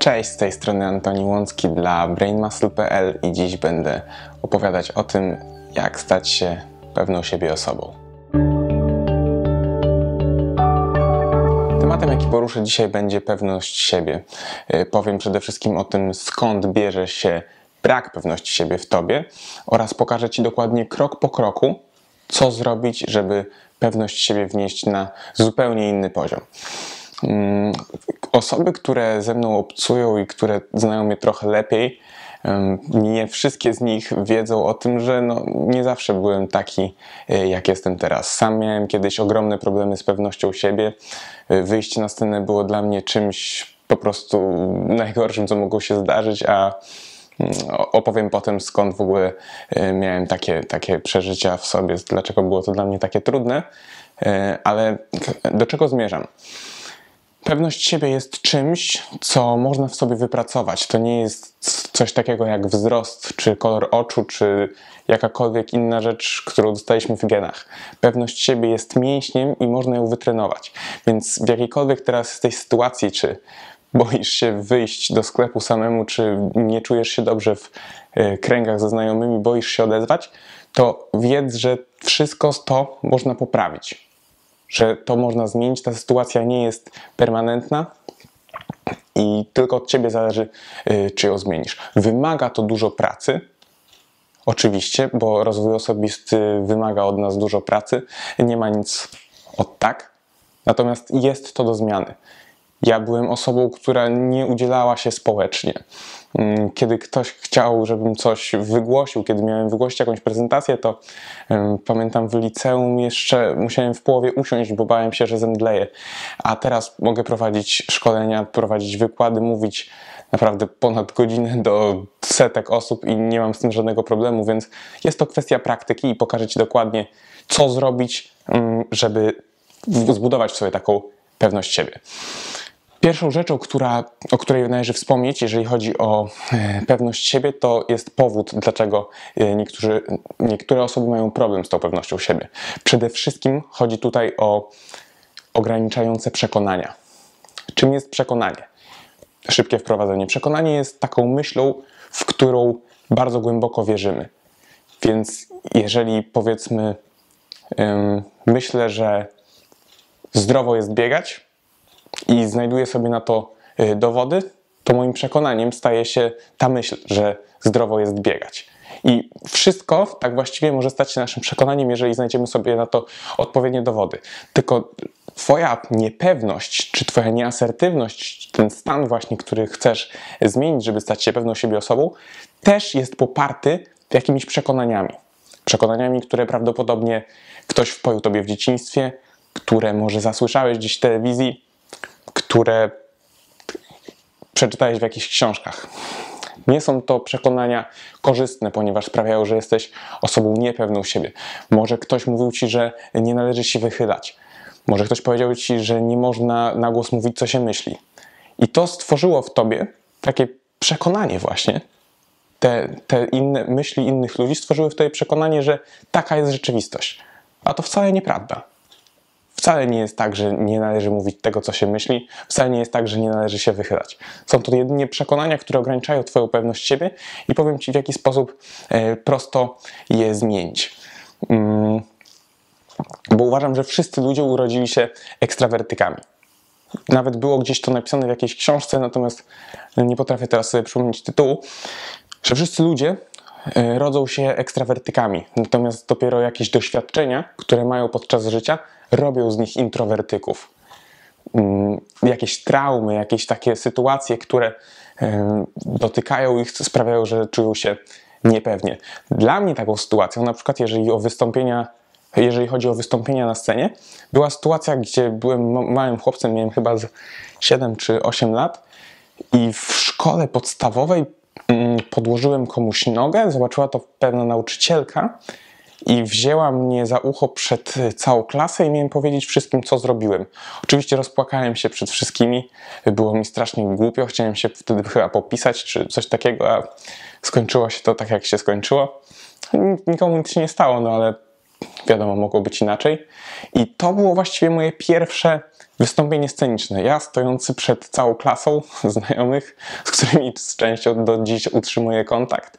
Cześć, z tej strony Antoni Łącki dla brainmuscle.pl i dziś będę opowiadać o tym, jak stać się pewną siebie osobą. Tematem, jaki poruszę dzisiaj, będzie pewność siebie. Y, Powiem przede wszystkim o tym, skąd bierze się brak pewności siebie w tobie oraz pokażę Ci dokładnie krok po kroku, co zrobić, żeby pewność siebie wnieść na zupełnie inny poziom. Mm, Osoby, które ze mną obcują i które znają mnie trochę lepiej, nie wszystkie z nich wiedzą o tym, że no, nie zawsze byłem taki, e, jak jestem teraz. Sam miałem kiedyś ogromne problemy z pewnością siebie. E, Wyjście na scenę było dla mnie czymś po prostu najgorszym, co mogło się zdarzyć, a mm, opowiem potem skąd w ogóle e, miałem takie, takie przeżycia w sobie, dlaczego było to dla mnie takie trudne, ale do czego zmierzam? Pewność siebie jest czymś, co można w sobie wypracować. To nie jest coś takiego jak wzrost, czy kolor oczu, czy jakakolwiek inna rzecz, którą dostaliśmy w genach. Pewność siebie jest mięśniem i można ją wytrenować. Więc w jakiejkolwiek teraz tej sytuacji, czy boisz się wyjść do sklepu samemu, czy nie czujesz się dobrze w e, kręgach ze znajomymi, boisz się odezwać, to wiedz, że wszystko to można poprawić że to można zmienić. Ta sytuacja nie jest permanentna i tylko od ciebie zależy, y, czy ją zmienisz. Wymaga to dużo pracy. Oczywiście, bo rozwój osobisty wymaga od nas dużo pracy. Nie ma nic od tak. Natomiast jest to do zmiany. Ja byłem osobą, która nie udzielała się społecznie. Mm, Kiedy ktoś chciał, żebym coś wygłosił, kiedy miałem wygłosić jakąś prezentację, to pamiętam w liceum jeszcze musiałem w połowie usiąść, bo bałem się, że zemdleję. A teraz mogę prowadzić szkolenia, prowadzić wykłady, mówić naprawdę ponad godzinę do setek osób i nie mam z tym żadnego problemu, więc jest to kwestia praktyki i pokażę Ci dokładnie, co zrobić, mm, żeby zbudować w sobie taką pewność siebie. Pierwszą rzeczą, która, o której należy wspomnieć, jeżeli chodzi o e, pewność siebie, to jest powód, dlaczego e, niektóre osoby mają problem z tą pewnością siebie. Przede wszystkim chodzi tutaj o ograniczające przekonania. Czym jest przekonanie? Szybkie wprowadzenie. Przekonanie jest taką myślą, w którą bardzo głęboko wierzymy. Więc jeżeli powiedzmy, myślę, że zdrowo jest biegać, i znajduję sobie na to y, dowody, to moim przekonaniem staje się ta myśl, że zdrowo jest biegać. I wszystko tak właściwie może stać się naszym przekonaniem, jeżeli znajdziemy sobie na to odpowiednie dowody. Tylko Twoja niepewność, czy Twoja nieasertywność, ten stan właśnie, który chcesz zmienić, żeby stać się pewną siebie osobą, też jest poparty jakimiś przekonaniami. Przekonaniami, które prawdopodobnie ktoś wpoił Tobie w dzieciństwie, które może zasłyszałeś gdzieś w telewizji, które przeczytałeś w jakichś książkach. Nie są to przekonania korzystne, ponieważ sprawiają, że jesteś osobą niepewną siebie. Może ktoś mówił ci, że nie należy się wychylać. Może ktoś powiedział ci, że nie można na głos mówić, co się myśli. I to stworzyło w tobie takie przekonanie, właśnie. Te, te inne myśli innych ludzi stworzyły w tobie przekonanie, że taka jest rzeczywistość. A to wcale nieprawda. Wcale nie jest tak, że nie należy mówić tego, co się myśli, wcale nie jest tak, że nie należy się wychylać. Są to jedynie przekonania, które ograniczają Twoją pewność siebie i powiem Ci, w jaki sposób e, prosto je zmienić. Mm, bo uważam, że wszyscy ludzie urodzili się ekstrawertykami. Nawet było gdzieś to napisane w jakiejś książce, natomiast nie potrafię teraz sobie przypomnieć tytułu, że wszyscy ludzie rodzą się ekstrawertykami, natomiast dopiero jakieś doświadczenia, które mają podczas życia, robią z nich introwertyków. Mm, Jakieś traumy, jakieś takie sytuacje, które dotykają ich, sprawiają, że czują się niepewnie. Dla mnie taką sytuacją, na przykład jeżeli o wystąpienia jeżeli chodzi o wystąpienia na scenie, była sytuacja, gdzie byłem ma- małym chłopcem, miałem chyba z 7 czy 8 lat i w szkole podstawowej mm, podłożyłem komuś nogę, zobaczyła to pewna nauczycielka i wzięła mnie za ucho przed całą klasę i miałem powiedzieć wszystkim, co zrobiłem. Oczywiście rozpłakałem się przed wszystkimi, było mi strasznie głupio, chciałem się wtedy chyba popisać czy coś takiego, a skończyło się to tak, jak się skończyło. Nikomu nic nie stało, no ale wiadomo, mogło być inaczej. I to było właściwie moje pierwsze wystąpienie sceniczne. Ja stojący przed całą klasą znajomych, z którymi z częścią do dziś utrzymuję kontakt,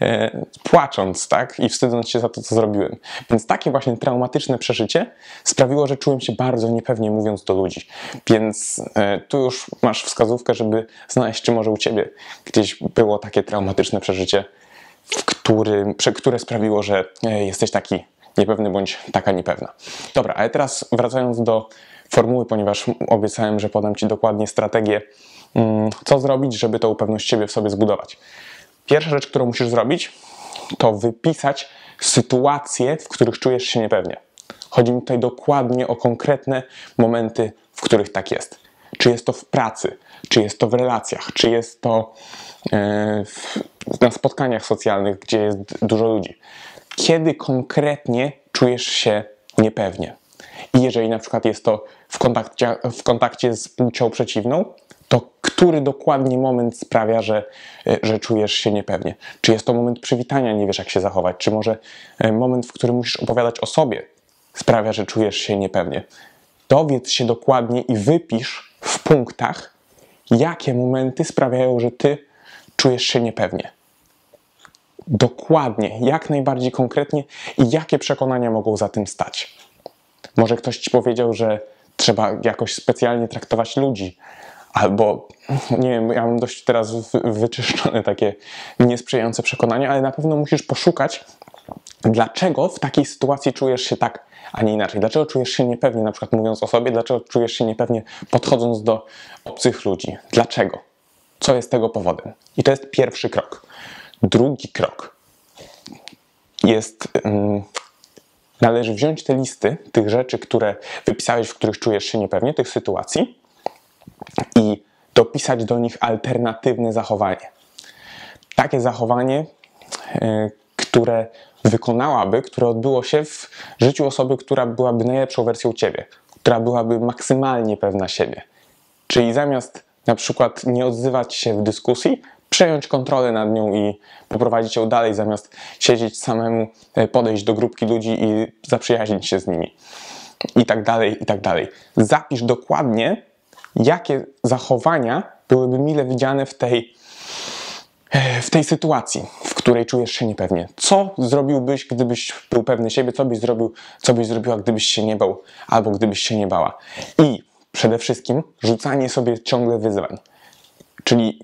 e, płacząc, tak, i wstydząc się za to, co zrobiłem. Więc takie właśnie traumatyczne przeżycie sprawiło, że czułem się bardzo niepewnie mówiąc do ludzi. Więc e, tu już masz wskazówkę, żeby znaleźć, czy może u ciebie gdzieś było takie traumatyczne przeżycie, w którym, które sprawiło, że e, jesteś taki niepewny bądź taka niepewna. Dobra, ale teraz wracając do formuły, ponieważ obiecałem, że podam Ci dokładnie strategię, mm, co zrobić, żeby tą pewność siebie w sobie zbudować. Pierwsza rzecz, którą musisz zrobić, to wypisać sytuacje, w których czujesz się niepewnie. Chodzi mi tutaj dokładnie o konkretne momenty, w których tak jest. Czy jest to w pracy, czy jest to w relacjach, czy jest to e, na spotkaniach socjalnych, gdzie jest dużo ludzi. Kiedy konkretnie czujesz się niepewnie? I jeżeli na przykład jest to w kontakcie, w kontakcie z płcią przeciwną, to który dokładnie moment sprawia, że, że czujesz się niepewnie? Czy jest to moment przywitania, nie wiesz jak się zachować? Czy może e, moment, w którym musisz opowiadać o sobie, sprawia, że czujesz się niepewnie? Dowiedz się dokładnie i wypisz w punktach, jakie momenty sprawiają, że ty czujesz się niepewnie. Dokładnie, jak najbardziej konkretnie i jakie przekonania mogą za tym stać. Może ktoś ci powiedział, że trzeba jakoś specjalnie traktować ludzi, albo nie wiem, ja mam dość teraz wyczyszczone takie niesprzyjające przekonania, ale na pewno musisz poszukać, dlaczego w takiej sytuacji czujesz się tak, a nie inaczej. Dlaczego czujesz się niepewnie, na przykład mówiąc o sobie, dlaczego czujesz się niepewnie podchodząc do obcych ludzi. Dlaczego? Co jest tego powodem? I to jest pierwszy krok. Drugi krok jest. Um, należy wziąć te listy tych rzeczy, które wypisałeś, w których czujesz się niepewnie, tych sytuacji i dopisać do nich alternatywne zachowanie. Takie zachowanie, yy, które wykonałaby, które odbyło się w życiu osoby, która byłaby najlepszą wersją ciebie, która byłaby maksymalnie pewna siebie. Czyli zamiast na przykład nie odzywać się w dyskusji, przejąć kontrolę nad nią i poprowadzić ją dalej, zamiast siedzieć samemu, e, podejść do grupki ludzi i zaprzyjaźnić się z nimi. I tak dalej, i tak dalej. Zapisz dokładnie, jakie zachowania byłyby mile widziane w tej, e, w tej sytuacji, w której czujesz się niepewnie. Co zrobiłbyś, gdybyś był pewny siebie? Co byś zrobił, co byś zrobiła, gdybyś się nie bał, albo gdybyś się nie bała? I przede wszystkim rzucanie sobie ciągle wyzwań. Czyli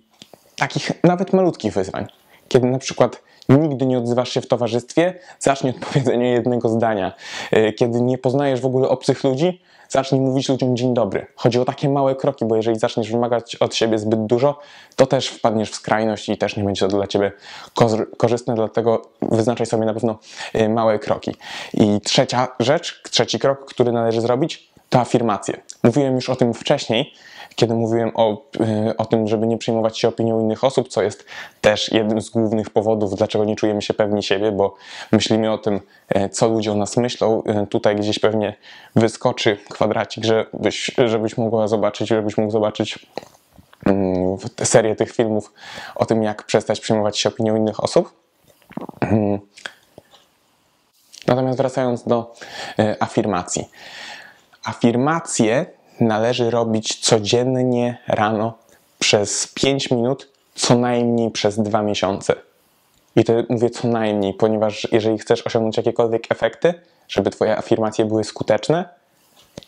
takich nawet malutkich wyzwań. Kiedy na przykład nigdy nie odzywasz się w towarzystwie, zacznij od powiedzenia jednego zdania. E, kiedy nie poznajesz w ogóle obcych ludzi, zacznij mówić ludziom dzień dobry. Chodzi o takie małe kroki, bo jeżeli zaczniesz wymagać od siebie zbyt dużo, to też wpadniesz w skrajność i też nie będzie to dla ciebie korzystne, dlatego wyznaczaj sobie na pewno e, małe kroki. I trzecia rzecz, trzeci krok, który należy zrobić, to afirmacje. Mówiłem już o tym wcześniej, kiedy mówiłem o, y, o tym, żeby nie przejmować się opinią innych osób, co jest też jednym z głównych powodów, dlaczego nie czujemy się pewni siebie, bo myślimy o tym, e, co ludzie o nas myślą. E, tutaj gdzieś pewnie wyskoczy kwadracik, żebyś, żebyś mogła zobaczyć, żebyś mógł zobaczyć mm, serię tych filmów o tym, jak przestać przejmować się opinią innych osób. Mm. Natomiast wracając do afirmacji. Afirmacje należy robić codziennie rano przez 5 minut, co najmniej przez 2 miesiące. I to mówię co najmniej, ponieważ jeżeli chcesz osiągnąć jakiekolwiek efekty, żeby Twoje afirmacje były skuteczne,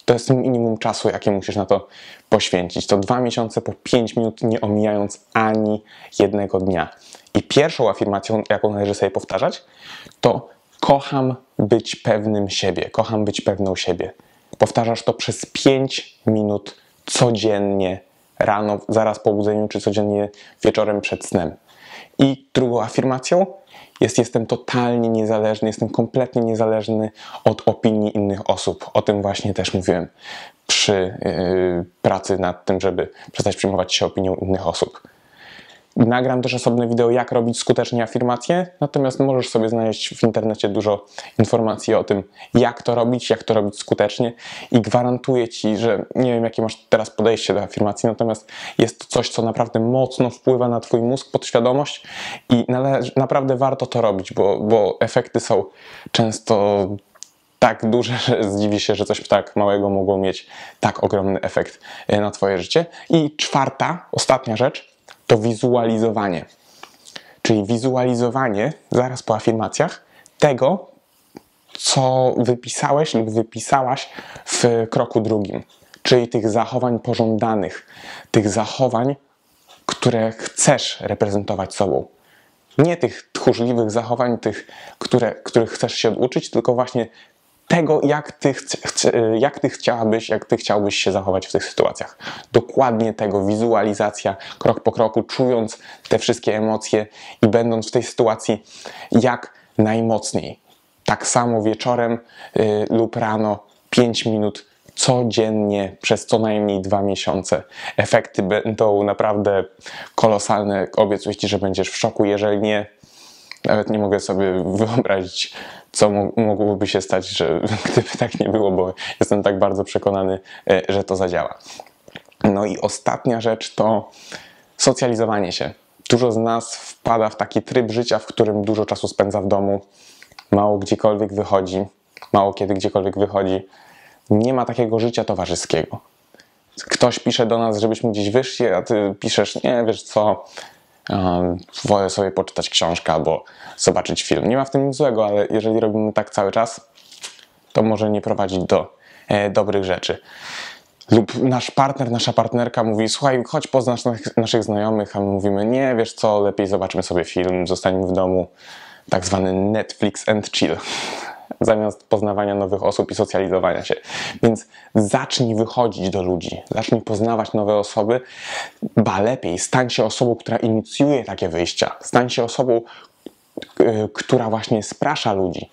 to jest minimum czasu, jakie musisz na to poświęcić. To dwa miesiące po 5 minut, nie omijając ani jednego dnia. I pierwszą afirmacją, jaką należy sobie powtarzać, to kocham być pewnym siebie, kocham być pewną siebie. Powtarzasz to przez 5 minut codziennie, rano, zaraz po budzeniu, czy codziennie wieczorem przed snem. I drugą afirmacją jest: Jestem totalnie niezależny, jestem kompletnie niezależny od opinii innych osób. O tym właśnie też mówiłem przy yy, pracy nad tym, żeby przestać przyjmować się opinią innych osób. Nagram też osobne wideo, jak robić skutecznie afirmacje, natomiast możesz sobie znaleźć w internecie dużo informacji o tym, jak to robić, jak to robić skutecznie i gwarantuję Ci, że nie wiem, jakie masz teraz podejście do afirmacji, natomiast jest to coś, co naprawdę mocno wpływa na Twój mózg, podświadomość i naprawdę warto to robić, bo, bo efekty są często tak duże, że zdziwi się, że coś tak małego mogło mieć tak ogromny efekt e, na Twoje życie. I czwarta, ostatnia rzecz to wizualizowanie. Czyli wizualizowanie zaraz po afirmacjach tego, co wypisałeś lub wypisałaś w kroku drugim. Czyli tych zachowań pożądanych, tych zachowań, które chcesz reprezentować sobą. Nie tych tchórzliwych zachowań, tych, które, których chcesz się oduczyć, tylko właśnie tego, jak ty, jak ty chciałabyś, jak ty chciałbyś się zachować w tych sytuacjach. Dokładnie tego, wizualizacja, krok po kroku, czując te wszystkie emocje i będąc w tej sytuacji jak najmocniej. Tak samo wieczorem y, lub rano, 5 minut codziennie przez co najmniej dwa miesiące. Efekty będą naprawdę kolosalne. Obiecuję Ci, że będziesz w szoku. Jeżeli nie, nawet nie mogę sobie wyobrazić, co mogłoby się stać, że gdyby tak nie było, bo jestem tak bardzo przekonany, e, że to zadziała. No i ostatnia rzecz to socjalizowanie się. Dużo z nas wpada w taki tryb życia, w którym dużo czasu spędza w domu, mało gdziekolwiek wychodzi, mało kiedy gdziekolwiek wychodzi. Nie ma takiego życia towarzyskiego. Ktoś pisze do nas, żebyśmy gdzieś wyszli, a ty piszesz, nie wiesz co, wolę sobie poczytać książkę albo zobaczyć film. Nie ma w tym nic złego, ale jeżeli robimy tak cały czas, to może nie prowadzić do e, dobrych rzeczy. Lub nasz partner, nasza partnerka mówi: Słuchaj, chodź poznasz naszych, naszych znajomych, a my mówimy: Nie, wiesz co, lepiej zobaczymy sobie film, zostaniemy w domu. Tak zwany Netflix and chill zamiast poznawania nowych osób i socjalizowania się. Więc zacznij wychodzić do ludzi, zacznij poznawać nowe osoby, ba lepiej, stań się osobą, która inicjuje takie wyjścia, stań się osobą, yy, która właśnie sprasza ludzi.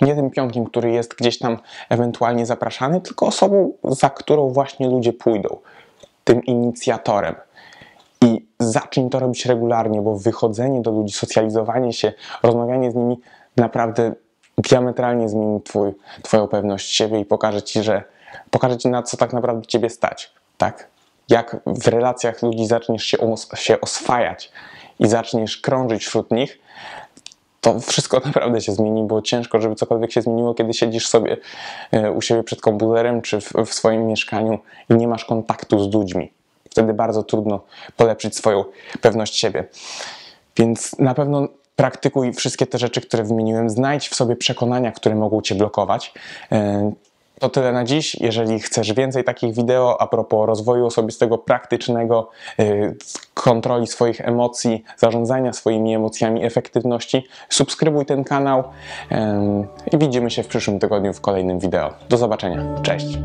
Nie tym pionkiem, który jest gdzieś tam ewentualnie zapraszany, tylko osobą, za którą właśnie ludzie pójdą. Tym inicjatorem. I zacznij to robić regularnie, bo wychodzenie do ludzi, socjalizowanie się, rozmawianie z nimi naprawdę diametralnie zmieni twój, twoją pewność siebie i pokaże ci, że pokaże ci na co tak naprawdę ciebie stać, tak? Jak w relacjach ludzi zaczniesz się, się oswajać i zaczniesz krążyć wśród nich, to wszystko naprawdę się zmieni, bo ciężko, żeby cokolwiek się zmieniło, kiedy siedzisz sobie e, u siebie przed komputerem czy w, w swoim mieszkaniu i nie masz kontaktu z ludźmi. Wtedy bardzo trudno polepszyć swoją pewność siebie. Więc na pewno praktykuj wszystkie te rzeczy, które wymieniłem. Znajdź w sobie przekonania, które mogą cię blokować. E, to tyle na dziś. Jeżeli chcesz więcej takich wideo a propos rozwoju osobistego, praktycznego, e, kontroli swoich emocji, zarządzania swoimi emocjami, efektywności, subskrybuj ten kanał e, i widzimy się w przyszłym tygodniu w kolejnym wideo. Do zobaczenia. Cześć!